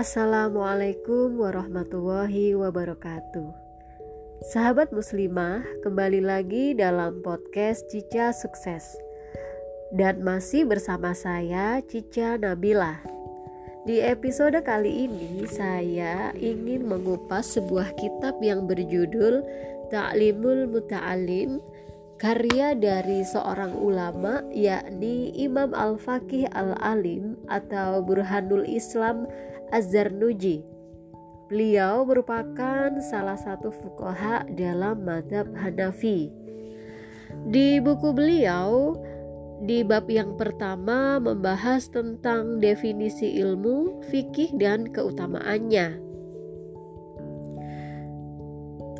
Assalamualaikum warahmatullahi wabarakatuh. Sahabat muslimah, kembali lagi dalam podcast Cica Sukses. Dan masih bersama saya Cica Nabila. Di episode kali ini saya ingin mengupas sebuah kitab yang berjudul Ta'limul Muta'alim karya dari seorang ulama yakni Imam Al-Faqih Al-Alim atau Burhanul Islam Az-Zarnuji. Beliau merupakan salah satu fukoha dalam madhab Hanafi. Di buku beliau, di bab yang pertama membahas tentang definisi ilmu, fikih, dan keutamaannya.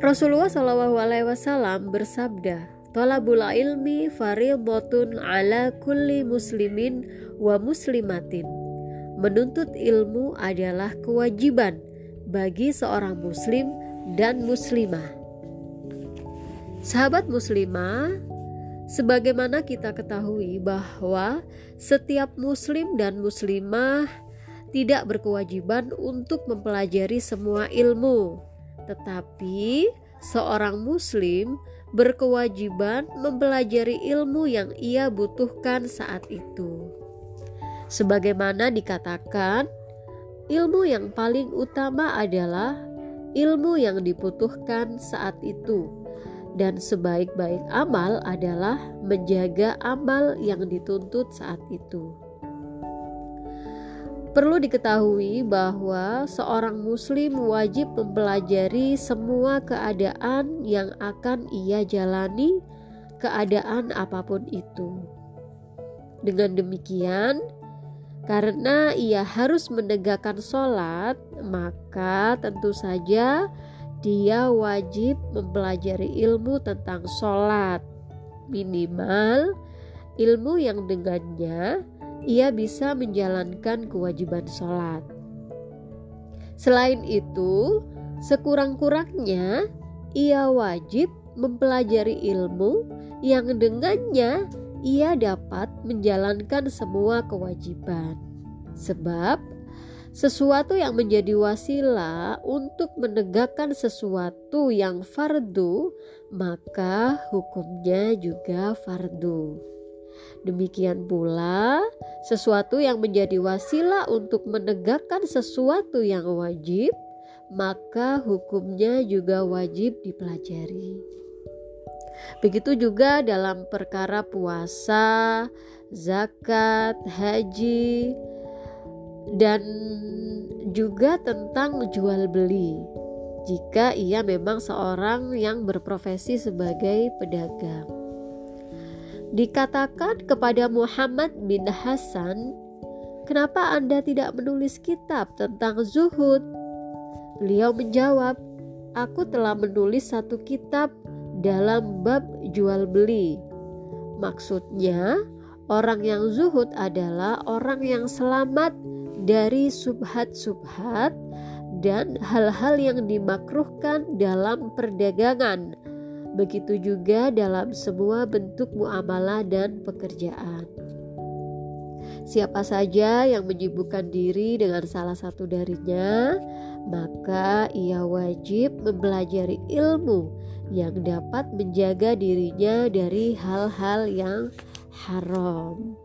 Rasulullah Shallallahu Alaihi Wasallam bersabda, Tolabul ilmi faridotun ala kulli muslimin wa muslimatin. Menuntut ilmu adalah kewajiban bagi seorang muslim dan muslimah. Sahabat muslimah, sebagaimana kita ketahui bahwa setiap muslim dan muslimah tidak berkewajiban untuk mempelajari semua ilmu, tetapi seorang muslim berkewajiban mempelajari ilmu yang ia butuhkan saat itu. Sebagaimana dikatakan, ilmu yang paling utama adalah ilmu yang dibutuhkan saat itu, dan sebaik-baik amal adalah menjaga amal yang dituntut saat itu. Perlu diketahui bahwa seorang Muslim wajib mempelajari semua keadaan yang akan ia jalani, keadaan apa pun itu. Dengan demikian, karena ia harus menegakkan sholat, maka tentu saja dia wajib mempelajari ilmu tentang sholat, minimal ilmu yang dengannya ia bisa menjalankan kewajiban sholat. Selain itu, sekurang-kurangnya ia wajib mempelajari ilmu yang dengannya ia dapat menjalankan semua kewajiban. Sebab sesuatu yang menjadi wasilah untuk menegakkan sesuatu yang fardu, maka hukumnya juga fardu. Demikian pula, sesuatu yang menjadi wasilah untuk menegakkan sesuatu yang wajib, maka hukumnya juga wajib dipelajari. Begitu juga dalam perkara puasa, zakat, haji, dan juga tentang jual beli. Jika ia memang seorang yang berprofesi sebagai pedagang. Dikatakan kepada Muhammad bin Hasan, "Kenapa Anda tidak menulis kitab tentang zuhud?" Beliau menjawab, "Aku telah menulis satu kitab dalam bab jual beli." Maksudnya, orang yang zuhud adalah orang yang selamat dari subhat-subhat dan hal-hal yang dimakruhkan dalam perdagangan Begitu juga dalam semua bentuk muamalah dan pekerjaan. Siapa saja yang menyibukkan diri dengan salah satu darinya, maka ia wajib mempelajari ilmu yang dapat menjaga dirinya dari hal-hal yang haram.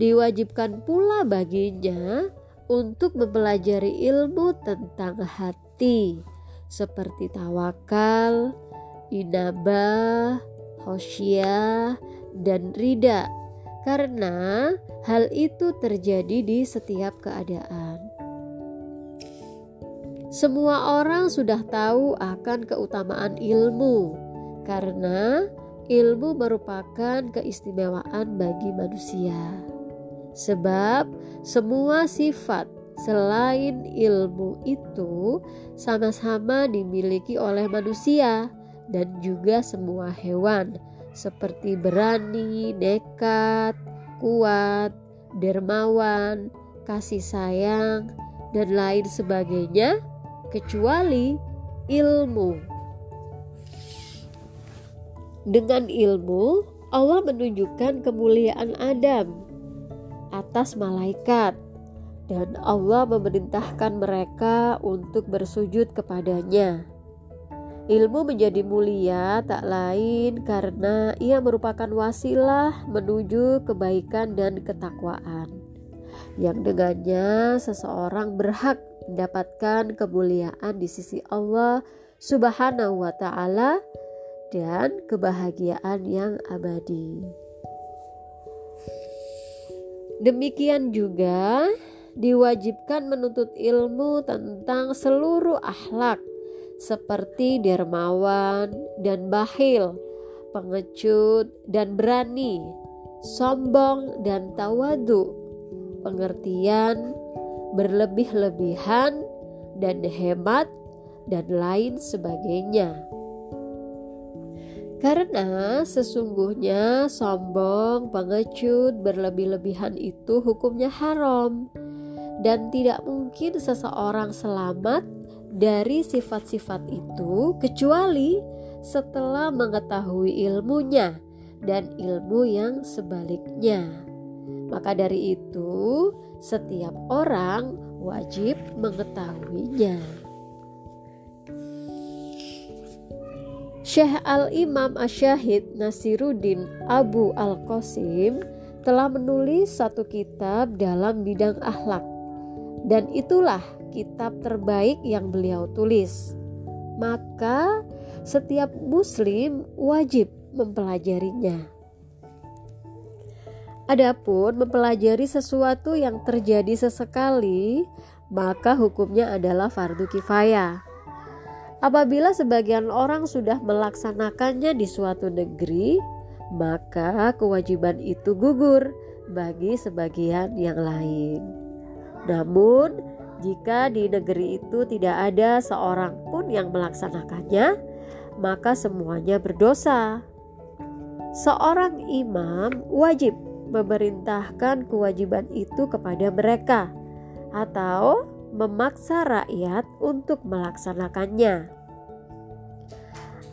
Diwajibkan pula baginya untuk mempelajari ilmu tentang hati, seperti tawakal, inabah, khosyah, dan rida karena hal itu terjadi di setiap keadaan. Semua orang sudah tahu akan keutamaan ilmu karena ilmu merupakan keistimewaan bagi manusia. Sebab semua sifat selain ilmu itu sama-sama dimiliki oleh manusia dan juga semua hewan seperti berani, nekat, kuat, dermawan, kasih sayang, dan lain sebagainya, kecuali ilmu. Dengan ilmu, Allah menunjukkan kemuliaan Adam atas malaikat, dan Allah memerintahkan mereka untuk bersujud kepadanya. Ilmu menjadi mulia tak lain karena ia merupakan wasilah menuju kebaikan dan ketakwaan, yang dengannya seseorang berhak mendapatkan kemuliaan di sisi Allah Subhanahu wa Ta'ala dan kebahagiaan yang abadi. Demikian juga diwajibkan menuntut ilmu tentang seluruh akhlak seperti dermawan dan bahil, pengecut dan berani, sombong dan tawadu, pengertian, berlebih-lebihan dan hemat dan lain sebagainya. Karena sesungguhnya sombong, pengecut, berlebih-lebihan itu hukumnya haram dan tidak mungkin seseorang selamat dari sifat-sifat itu kecuali setelah mengetahui ilmunya dan ilmu yang sebaliknya. Maka dari itu, setiap orang wajib mengetahuinya. Syekh Al-Imam Asyahid Nasiruddin Abu Al-Qasim telah menulis satu kitab dalam bidang akhlak dan itulah kitab terbaik yang beliau tulis. Maka setiap muslim wajib mempelajarinya. Adapun mempelajari sesuatu yang terjadi sesekali, maka hukumnya adalah fardu kifayah. Apabila sebagian orang sudah melaksanakannya di suatu negeri, maka kewajiban itu gugur bagi sebagian yang lain. Namun, jika di negeri itu tidak ada seorang pun yang melaksanakannya, maka semuanya berdosa. Seorang imam wajib memerintahkan kewajiban itu kepada mereka, atau memaksa rakyat untuk melaksanakannya.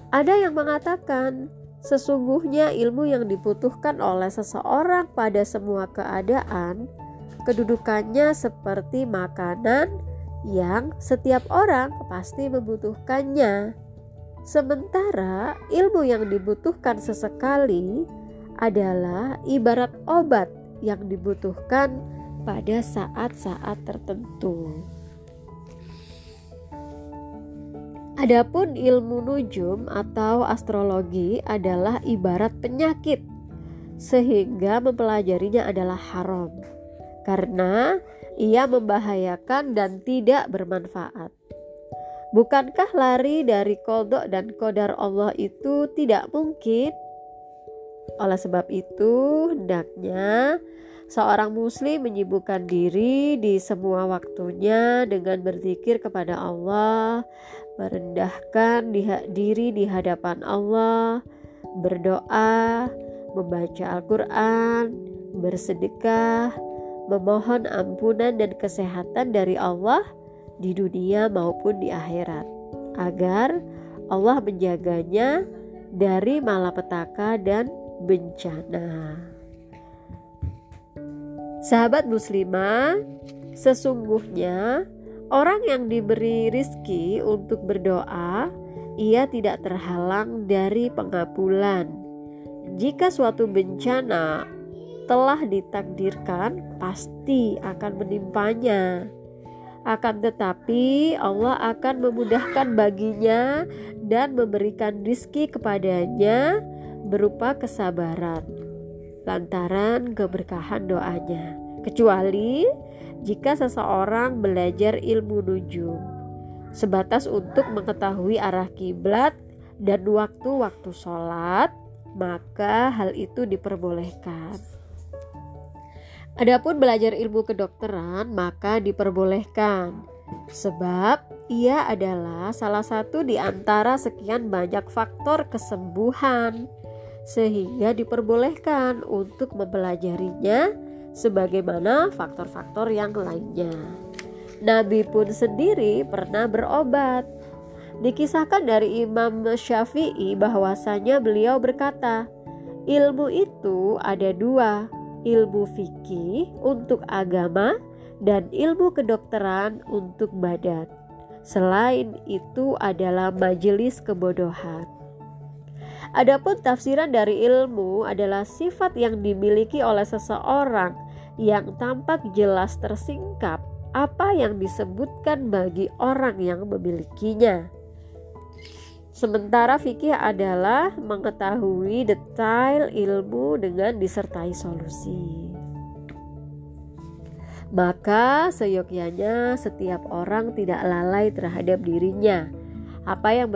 Ada yang mengatakan, sesungguhnya ilmu yang dibutuhkan oleh seseorang pada semua keadaan, kedudukannya seperti makanan yang setiap orang pasti membutuhkannya. Sementara ilmu yang dibutuhkan sesekali adalah ibarat obat yang dibutuhkan pada saat-saat tertentu. Adapun ilmu nujum atau astrologi adalah ibarat penyakit sehingga mempelajarinya adalah haram karena ia membahayakan dan tidak bermanfaat. Bukankah lari dari kodok dan kodar Allah itu tidak mungkin? Oleh sebab itu, hendaknya Seorang muslim menyibukkan diri di semua waktunya dengan berzikir kepada Allah, merendahkan diri di hadapan Allah, berdoa, membaca Al-Quran, bersedekah, memohon ampunan dan kesehatan dari Allah di dunia maupun di akhirat, agar Allah menjaganya dari malapetaka dan bencana. Sahabat muslimah, sesungguhnya orang yang diberi rizki untuk berdoa, ia tidak terhalang dari pengabulan. Jika suatu bencana telah ditakdirkan, pasti akan menimpanya. Akan tetapi, Allah akan memudahkan baginya dan memberikan rizki kepadanya berupa kesabaran lantaran keberkahan doanya. Kecuali jika seseorang belajar ilmu nujum sebatas untuk mengetahui arah kiblat dan waktu-waktu sholat, maka hal itu diperbolehkan. Adapun belajar ilmu kedokteran, maka diperbolehkan, sebab ia adalah salah satu di antara sekian banyak faktor kesembuhan sehingga diperbolehkan untuk mempelajarinya sebagaimana faktor-faktor yang lainnya. Nabi pun sendiri pernah berobat. Dikisahkan dari Imam Syafi'i bahwasanya beliau berkata, ilmu itu ada dua, ilmu fikih untuk agama dan ilmu kedokteran untuk badan. Selain itu adalah majelis kebodohan. Adapun tafsiran dari ilmu adalah sifat yang dimiliki oleh seseorang yang tampak jelas tersingkap apa yang disebutkan bagi orang yang memilikinya. Sementara fikih adalah mengetahui detail ilmu dengan disertai solusi. Maka seyogyanya setiap orang tidak lalai terhadap dirinya. Apa yang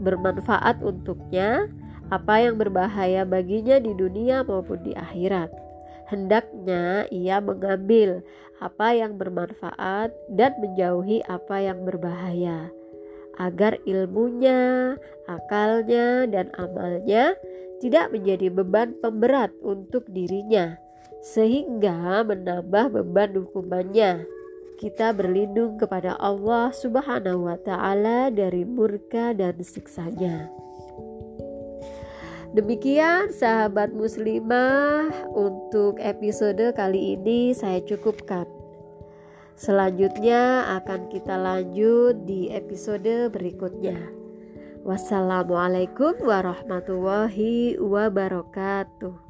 bermanfaat untuknya, apa yang berbahaya baginya di dunia maupun di akhirat. Hendaknya ia mengambil apa yang bermanfaat dan menjauhi apa yang berbahaya, agar ilmunya, akalnya, dan amalnya tidak menjadi beban pemberat untuk dirinya sehingga menambah beban hukumannya. Kita berlindung kepada Allah Subhanahu wa taala dari murka dan siksanya. Demikian sahabat muslimah untuk episode kali ini saya cukupkan. Selanjutnya akan kita lanjut di episode berikutnya. Wassalamualaikum warahmatullahi wabarakatuh.